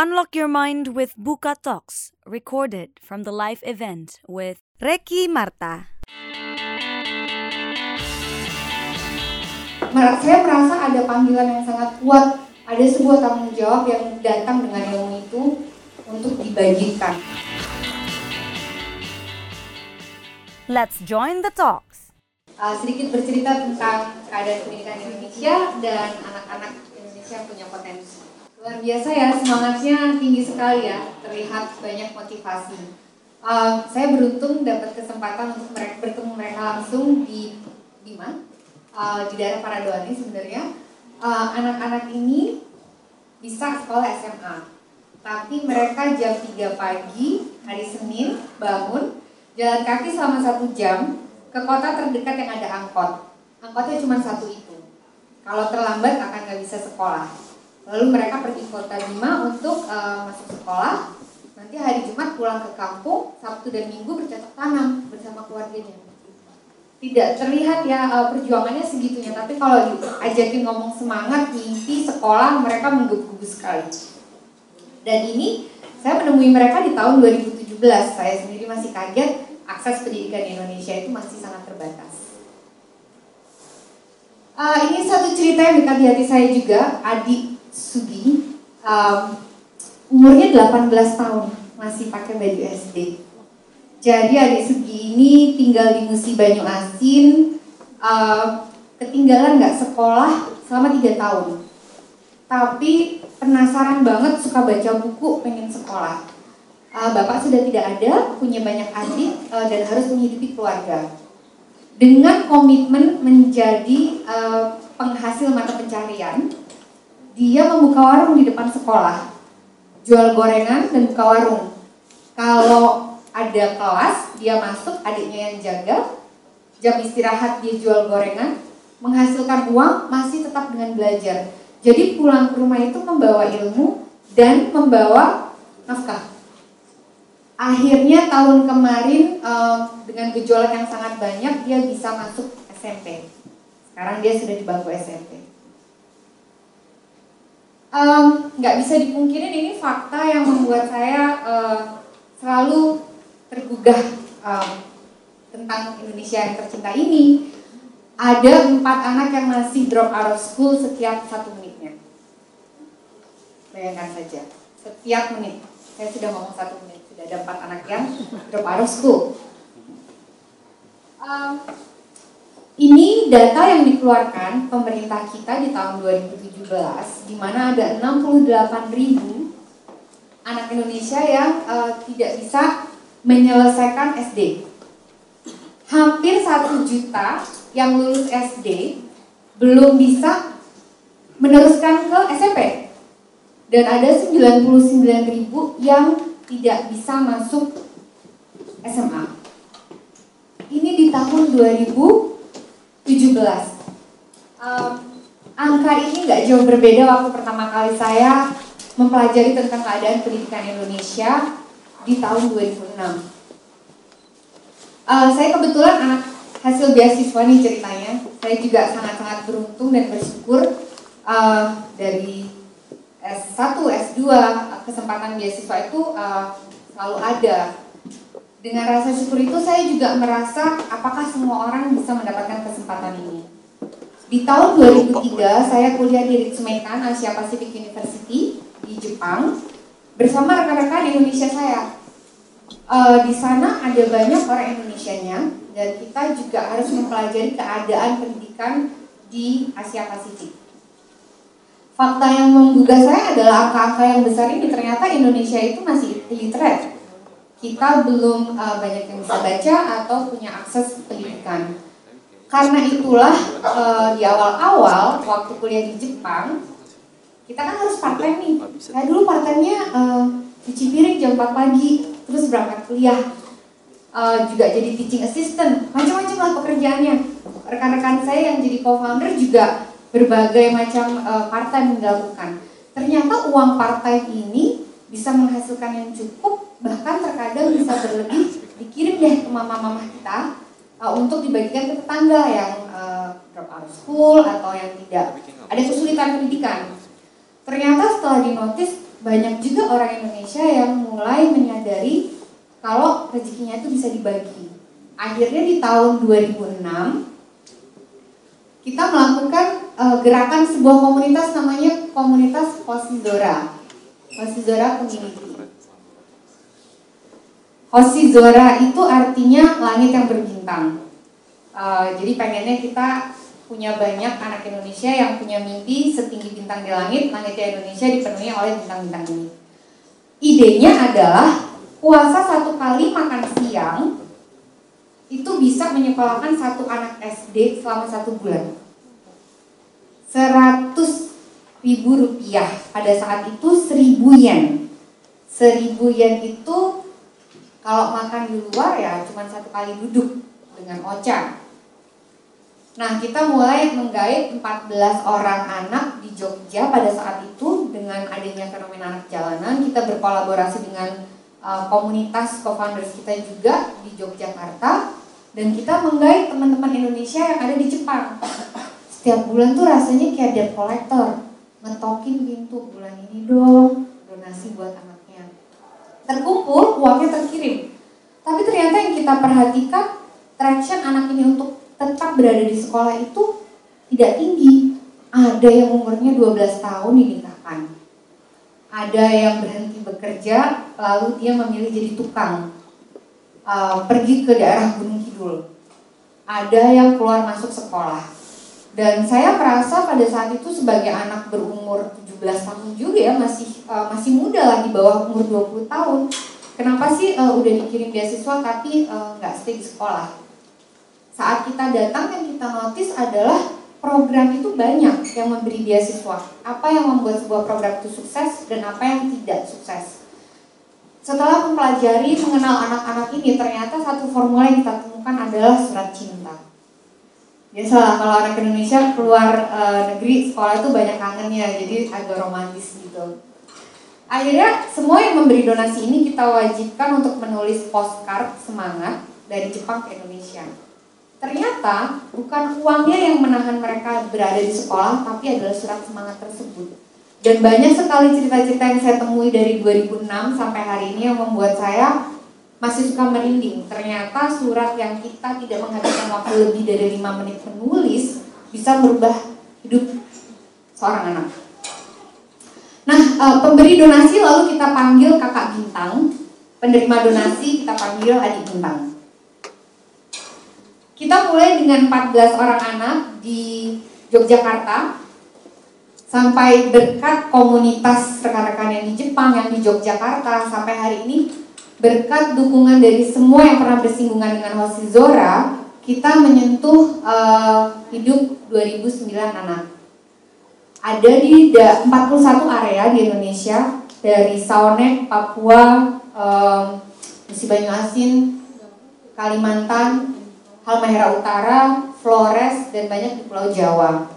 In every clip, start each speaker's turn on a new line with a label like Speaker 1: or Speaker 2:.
Speaker 1: Unlock your mind with Buka Talks, recorded from the live event with Reki Marta.
Speaker 2: saya merasa ada panggilan yang sangat kuat, ada sebuah tanggung jawab yang datang dengan ilmu itu untuk dibagikan.
Speaker 1: Let's join the talks.
Speaker 2: Uh, sedikit bercerita tentang keadaan pendidikan Indonesia dan anak-anak Indonesia yang punya potensi. Luar biasa ya, semangatnya tinggi sekali ya, terlihat banyak motivasi. Uh, saya beruntung dapat kesempatan untuk mereka, bertemu mereka langsung di Bima, uh, di daerah Paradoani sebenarnya. Uh, anak-anak ini bisa sekolah SMA, tapi mereka jam 3 pagi hari Senin bangun jalan kaki selama satu jam ke kota terdekat yang ada angkot. Angkotnya cuma satu itu. Kalau terlambat akan nggak bisa sekolah. Lalu mereka pergi ke kota Bima untuk uh, masuk sekolah. Nanti hari Jumat pulang ke kampung, Sabtu dan Minggu bercocok tanam bersama keluarganya. Tidak terlihat ya uh, perjuangannya segitunya, tapi kalau diajakin ngomong semangat, mimpi, sekolah, mereka menggebu-gebu sekali. Dan ini saya menemui mereka di tahun 2017. Saya sendiri masih kaget akses pendidikan di Indonesia itu masih sangat terbatas. Uh, ini satu cerita yang dekat di hati saya juga, Adi Sugi, um, umurnya 18 tahun, masih pakai baju SD. Jadi adik Sugi ini tinggal di Musi Banyu Asin, uh, ketinggalan nggak sekolah selama tiga tahun. Tapi penasaran banget, suka baca buku, pengen sekolah uh, bapak sudah tidak ada, punya banyak adik uh, dan harus menghidupi keluarga. Dengan komitmen menjadi uh, penghasil mata pencarian, dia membuka warung di depan sekolah, jual gorengan dan buka warung. Kalau ada kelas, dia masuk, adiknya yang jaga. Jam istirahat dia jual gorengan, menghasilkan uang masih tetap dengan belajar. Jadi pulang ke rumah itu membawa ilmu dan membawa nafkah akhirnya tahun kemarin um, dengan gejolak yang sangat banyak dia bisa masuk SMP. Sekarang dia sudah di bangku SMP. Nggak um, bisa dipungkiri ini fakta yang membuat saya uh, selalu tergugah um, tentang Indonesia yang tercinta ini. Ada empat anak yang masih drop out of school setiap satu menitnya. Bayangkan saja, setiap menit. Saya sudah ngomong satu menit ada empat anak yang drop out of school. Um, ini data yang dikeluarkan pemerintah kita di tahun 2017, di mana ada 68 ribu anak Indonesia yang uh, tidak bisa menyelesaikan SD. Hampir satu juta yang lulus SD belum bisa meneruskan ke SMP. Dan ada 99 ribu yang tidak bisa masuk SMA. Ini di tahun 2017. Um, angka ini nggak jauh berbeda waktu pertama kali saya mempelajari tentang keadaan pendidikan Indonesia di tahun 2006. Uh, saya kebetulan anak hasil beasiswa nih ceritanya. Saya juga sangat-sangat beruntung dan bersyukur uh, dari S1, S2, kesempatan beasiswa itu uh, selalu ada. Dengan rasa syukur itu saya juga merasa apakah semua orang bisa mendapatkan kesempatan ini. Di tahun 2003 saya kuliah di Ritsumeikan Asia Pacific University di Jepang bersama rekan-rekan Indonesia saya. Uh, di sana ada banyak orang Indonesia-nya dan kita juga harus mempelajari keadaan pendidikan di Asia Pasifik fakta yang menggugah saya adalah angka-angka yang besar ini ternyata Indonesia itu masih illiterate. Kita belum uh, banyak yang bisa baca atau punya akses pendidikan. Karena itulah uh, di awal-awal waktu kuliah di Jepang, kita kan harus part time nih. Dulu part time-nya uh, cuci piring jam 4 pagi, terus berangkat kuliah. Uh, juga jadi teaching assistant, macam-macam lah pekerjaannya. Rekan-rekan saya yang jadi co-founder juga berbagai macam uh, partai dilakukan. Ternyata uang partai ini bisa menghasilkan yang cukup, bahkan terkadang bisa berlebih dikirim deh ke mama-mama kita uh, untuk dibagikan ke tetangga yang uh, drop out school atau yang tidak ada kesulitan pendidikan. Ternyata setelah dinotis banyak juga orang Indonesia yang mulai menyadari kalau rezekinya itu bisa dibagi. Akhirnya di tahun 2006 kita melakukan uh, gerakan sebuah komunitas namanya komunitas Hosidora. Hosidora Community. Hosidora itu artinya langit yang berbintang. Uh, jadi pengennya kita punya banyak anak Indonesia yang punya mimpi setinggi bintang di langit, langitnya Indonesia dipenuhi oleh bintang-bintang ini. Idenya adalah puasa satu kali makan siang itu bisa menyekolahkan satu anak SD selama satu bulan. 100 ribu rupiah pada saat itu 1000 yen. 1000 yen itu kalau makan di luar ya cuma satu kali duduk dengan ocha Nah, kita mulai menggait 14 orang anak di Jogja pada saat itu dengan adanya fenomena anak jalanan. Kita berkolaborasi dengan uh, komunitas co-founders kita juga di Yogyakarta dan kita menggait teman-teman Indonesia yang ada di Jepang. Setiap bulan tuh rasanya kayak debt collector, ngetokin pintu bulan ini dong, donasi buat anaknya. Terkumpul, uangnya terkirim. Tapi ternyata yang kita perhatikan, traction anak ini untuk tetap berada di sekolah itu tidak tinggi. Ada yang umurnya 12 tahun dinikahkan. Ada yang berhenti bekerja, lalu dia memilih jadi tukang. Uh, pergi ke daerah Gunung Kidul. Ada yang keluar masuk sekolah. Dan saya merasa pada saat itu sebagai anak berumur 17 tahun juga ya, masih uh, masih muda lah di bawah umur 20 tahun. Kenapa sih uh, udah dikirim beasiswa tapi nggak uh, stay di sekolah? saat kita datang yang kita notice adalah program itu banyak yang memberi beasiswa. Apa yang membuat sebuah program itu sukses dan apa yang tidak sukses. Setelah mempelajari mengenal anak-anak ini, ternyata satu formula yang kita temukan adalah surat cinta. Biasalah kalau anak Indonesia keluar e, negeri sekolah itu banyak kangennya, jadi agak romantis gitu. Akhirnya semua yang memberi donasi ini kita wajibkan untuk menulis postcard semangat dari Jepang ke Indonesia. Ternyata bukan uangnya yang menahan mereka berada di sekolah, tapi adalah surat semangat tersebut. Dan banyak sekali cerita-cerita yang saya temui dari 2006 sampai hari ini yang membuat saya masih suka merinding. Ternyata surat yang kita tidak menghabiskan waktu lebih dari 5 menit menulis bisa merubah hidup seorang anak. Nah, eh, pemberi donasi lalu kita panggil kakak bintang, penerima donasi kita panggil adik bintang. Kita mulai dengan 14 orang anak di Yogyakarta sampai berkat komunitas rekan-rekan yang di Jepang, yang di Yogyakarta sampai hari ini berkat dukungan dari semua yang pernah bersinggungan dengan Zora, kita menyentuh uh, hidup 2009 anak. Ada di 41 area di Indonesia dari Saonek, Papua, um, Musi Banyu Asin, Kalimantan, Halmahera Utara, Flores, dan banyak di Pulau Jawa.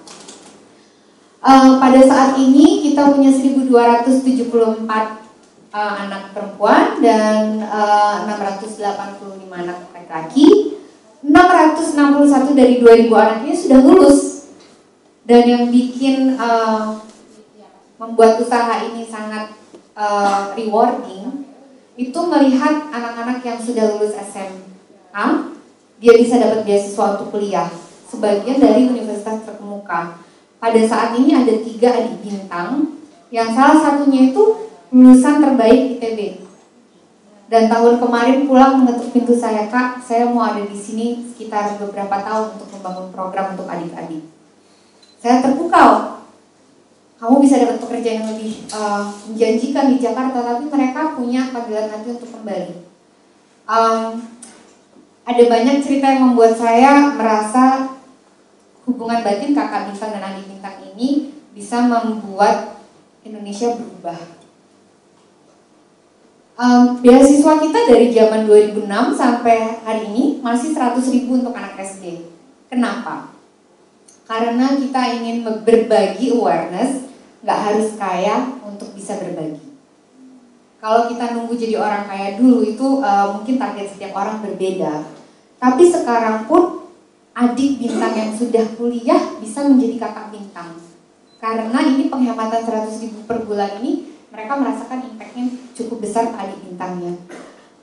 Speaker 2: Uh, pada saat ini kita punya 1274 uh, anak perempuan dan uh, 685 anak laki-laki. 661 dari 2000 anak ini sudah lulus. Dan yang bikin uh, membuat usaha ini sangat uh, rewarding itu melihat anak-anak yang sudah lulus SMA dia bisa dapat beasiswa untuk kuliah sebagian dari universitas terkemuka. Pada saat ini ada tiga adik bintang yang salah satunya itu lulusan terbaik ITB. Dan tahun kemarin pulang mengetuk pintu saya, Kak, saya mau ada di sini sekitar beberapa tahun untuk membangun program untuk adik-adik. Saya terpukau. Kamu bisa dapat pekerjaan yang lebih uh, menjanjikan di Jakarta, tapi mereka punya panggilan hati untuk kembali. Um, ada banyak cerita yang membuat saya merasa hubungan batin kakak bintang dan adik bintang ini bisa membuat Indonesia berubah. Um, beasiswa kita dari zaman 2006 sampai hari ini masih 100 ribu untuk anak SD. Kenapa? Karena kita ingin berbagi awareness, nggak harus kaya untuk bisa berbagi. Kalau kita nunggu jadi orang kaya dulu itu uh, mungkin target setiap orang berbeda. Tapi sekarang pun adik bintang yang sudah kuliah bisa menjadi kakak bintang. Karena ini penghematan 100 ribu per bulan ini mereka merasakan impactnya cukup besar ke adik bintangnya.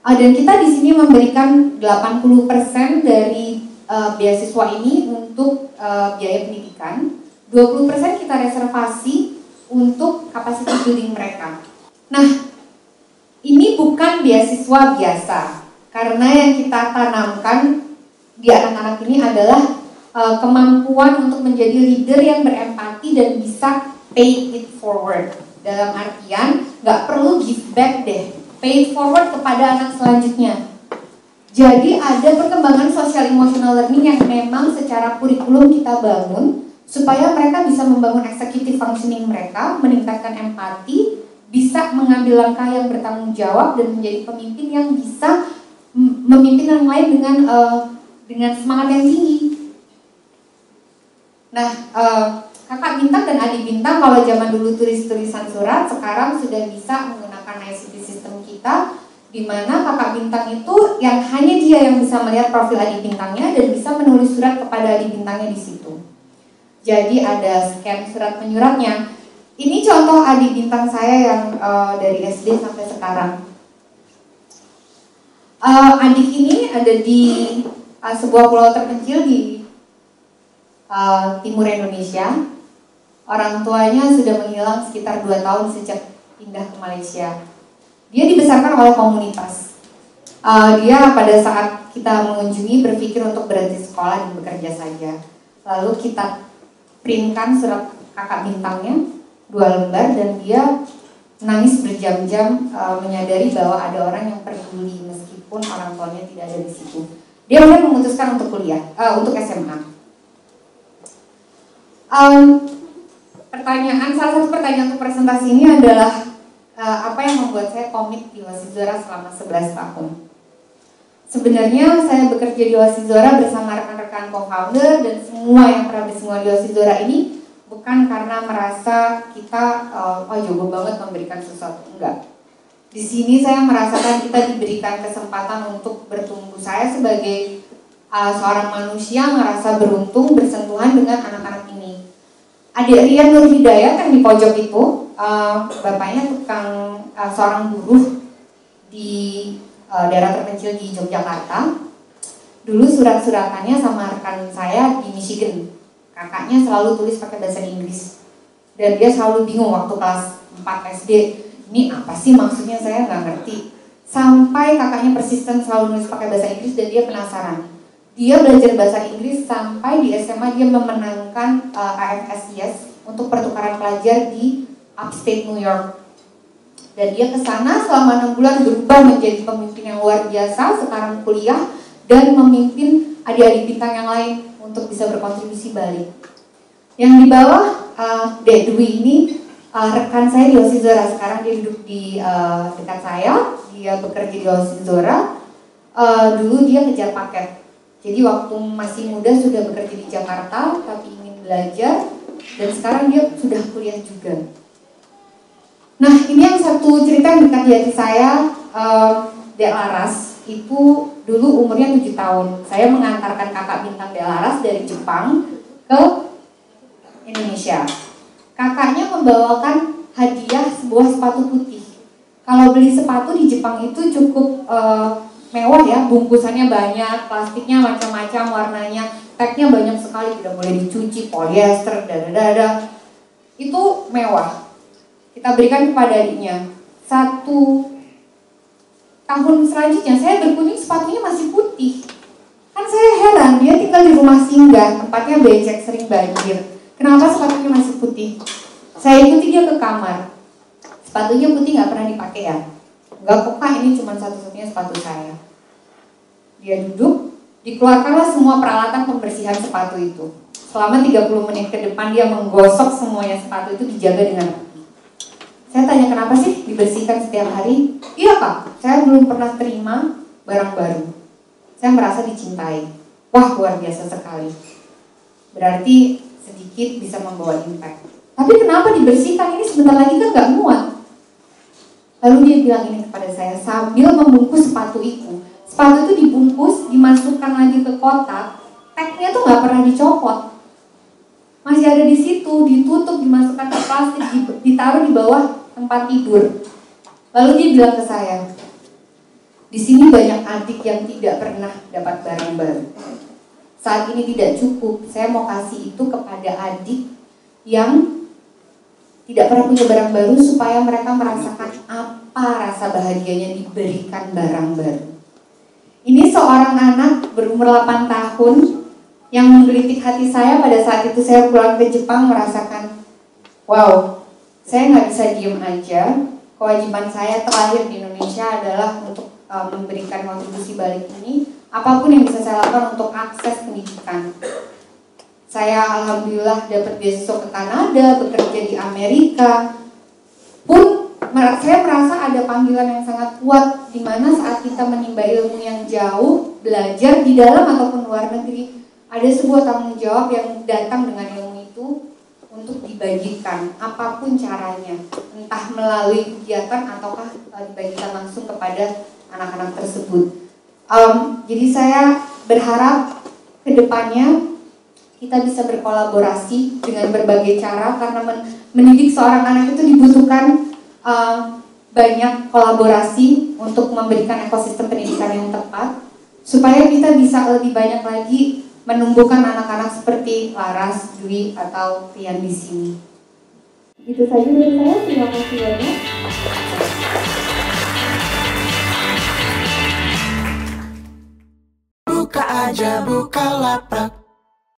Speaker 2: Uh, dan kita di sini memberikan 80% dari uh, beasiswa ini untuk uh, biaya pendidikan, 20% kita reservasi untuk kapasitas building mereka. Nah, ini bukan beasiswa biasa, karena yang kita tanamkan di anak-anak ini adalah uh, kemampuan untuk menjadi leader yang berempati dan bisa pay it forward. Dalam artian, nggak perlu give back deh, pay it forward kepada anak selanjutnya. Jadi ada perkembangan sosial emotional learning yang memang secara kurikulum kita bangun supaya mereka bisa membangun executive functioning mereka, meningkatkan empati, bisa mengambil langkah yang bertanggung jawab dan menjadi pemimpin yang bisa memimpin yang lain dengan uh, dengan semangat yang tinggi. Nah, uh, kakak bintang dan adik bintang kalau zaman dulu tulis-tulisan surat, sekarang sudah bisa menggunakan ICT sistem kita, di mana kakak bintang itu yang hanya dia yang bisa melihat profil adik bintangnya dan bisa menulis surat kepada adik bintangnya di situ. Jadi ada scan surat menyuratnya. Ini contoh adik bintang saya yang uh, dari SD sampai sekarang. Uh, adik ini ada di uh, sebuah pulau terpencil di uh, timur Indonesia. Orang tuanya sudah menghilang sekitar 2 tahun sejak pindah ke Malaysia. Dia dibesarkan oleh komunitas. Uh, dia pada saat kita mengunjungi berpikir untuk berhenti sekolah dan bekerja saja. Lalu kita printkan surat kakak bintangnya dua lembar dan dia nangis berjam-jam uh, menyadari bahwa ada orang yang peduli meskipun orang tuanya tidak ada di situ. Dia mulai memutuskan untuk kuliah, uh, untuk SMA. Um, pertanyaan salah satu pertanyaan untuk presentasi ini adalah uh, apa yang membuat saya komit di Wasizora selama 11 tahun. Sebenarnya saya bekerja di Wasizora bersama rekan-rekan co-founder dan semua yang pernah bersama di Wasizora ini bukan karena merasa kita uh, oh jago banget memberikan sesuatu enggak di sini saya merasakan kita diberikan kesempatan untuk bertumbuh saya sebagai uh, seorang manusia merasa beruntung bersentuhan dengan anak-anak adik Rian Nur Hidayat yang di pojok itu uh, bapaknya tukang uh, seorang buruh di uh, daerah terpencil di Yogyakarta. Dulu surat-suratannya sama rekan saya di Michigan. Kakaknya selalu tulis pakai bahasa Inggris. Dan dia selalu bingung waktu kelas 4 SD ini apa sih maksudnya? Saya nggak ngerti. Sampai kakaknya persisten selalu nulis pakai bahasa Inggris dan dia penasaran. Dia belajar bahasa Inggris sampai di SMA dia memenangkan uh, eh, untuk pertukaran pelajar di upstate New York dan dia ke sana selama enam bulan berubah menjadi pemimpin yang luar biasa sekarang kuliah dan memimpin adik-adik bintang yang lain untuk bisa berkontribusi balik. Yang di bawah uh, Dwi ini uh, rekan saya di Osizora sekarang dia duduk di uh, dekat saya, dia bekerja di Osizora. Uh, dulu dia kejar paket. Jadi waktu masih muda sudah bekerja di Jakarta tapi belajar dan sekarang dia sudah kuliah juga. Nah ini yang satu cerita yang dekat di hati saya, uh, Dek Laras itu dulu umurnya 7 tahun. Saya mengantarkan kakak bintang Delaras dari Jepang ke Indonesia. Kakaknya membawakan hadiah sebuah sepatu putih. Kalau beli sepatu di Jepang itu cukup uh, mewah ya, bungkusannya banyak, plastiknya macam-macam, warnanya, tagnya banyak sekali, tidak boleh dicuci, polyester, dada-dada. Itu mewah. Kita berikan kepada adiknya satu tahun selanjutnya saya berkunjung sepatunya masih putih. Kan saya heran, dia tinggal di rumah singgah, tempatnya becek, sering banjir. Kenapa sepatunya masih putih? Saya ikuti dia ke kamar. Sepatunya putih nggak pernah dipakai ya? Nggak kok ini cuma satu-satunya sepatu saya. Dia duduk, dikeluarkanlah semua peralatan pembersihan sepatu itu. Selama 30 menit ke depan dia menggosok semuanya sepatu itu dijaga dengan saya tanya kenapa sih dibersihkan setiap hari? Iya kak, saya belum pernah terima barang baru. Saya merasa dicintai. Wah luar biasa sekali. Berarti sedikit bisa membawa impact. Tapi kenapa dibersihkan ini sebentar lagi kan nggak muat? Lalu dia bilang ini kepada saya sambil membungkus sepatu itu. Sepatu itu dibungkus, dimasukkan lagi ke kotak. Tagnya tuh nggak pernah dicopot. Masih ada di situ, ditutup, dimasukkan ke plastik, ditaruh di bawah tempat tidur. Lalu dia bilang ke saya, di sini banyak adik yang tidak pernah dapat barang baru. Saat ini tidak cukup, saya mau kasih itu kepada adik yang tidak pernah punya barang baru supaya mereka merasakan apa rasa bahagianya diberikan barang baru. Ini seorang anak berumur 8 tahun yang menggelitik hati saya pada saat itu saya pulang ke Jepang merasakan, wow, saya nggak bisa diem aja. Kewajiban saya terakhir di Indonesia adalah untuk uh, memberikan kontribusi balik ini. Apa pun yang bisa saya lakukan untuk akses pendidikan saya alhamdulillah dapat beasiswa ke Kanada, bekerja di Amerika. Pun saya merasa ada panggilan yang sangat kuat di mana saat kita menimba ilmu yang jauh, belajar di dalam ataupun luar negeri, ada sebuah tanggung jawab yang datang dengan ilmu itu untuk dibagikan apa pun caranya, entah melalui kegiatan ataukah dibagikan langsung kepada anak-anak tersebut. Um, jadi saya berharap ke depannya kita bisa berkolaborasi dengan berbagai cara karena men mendidik seorang anak itu dibutuhkan uh, banyak kolaborasi untuk memberikan ekosistem pendidikan yang tepat supaya kita bisa lebih banyak lagi menumbuhkan anak-anak seperti Laras, Dwi atau Rian di sini. Itu saja dari saya. Terima kasih banyak.
Speaker 3: Buka aja, buka lapak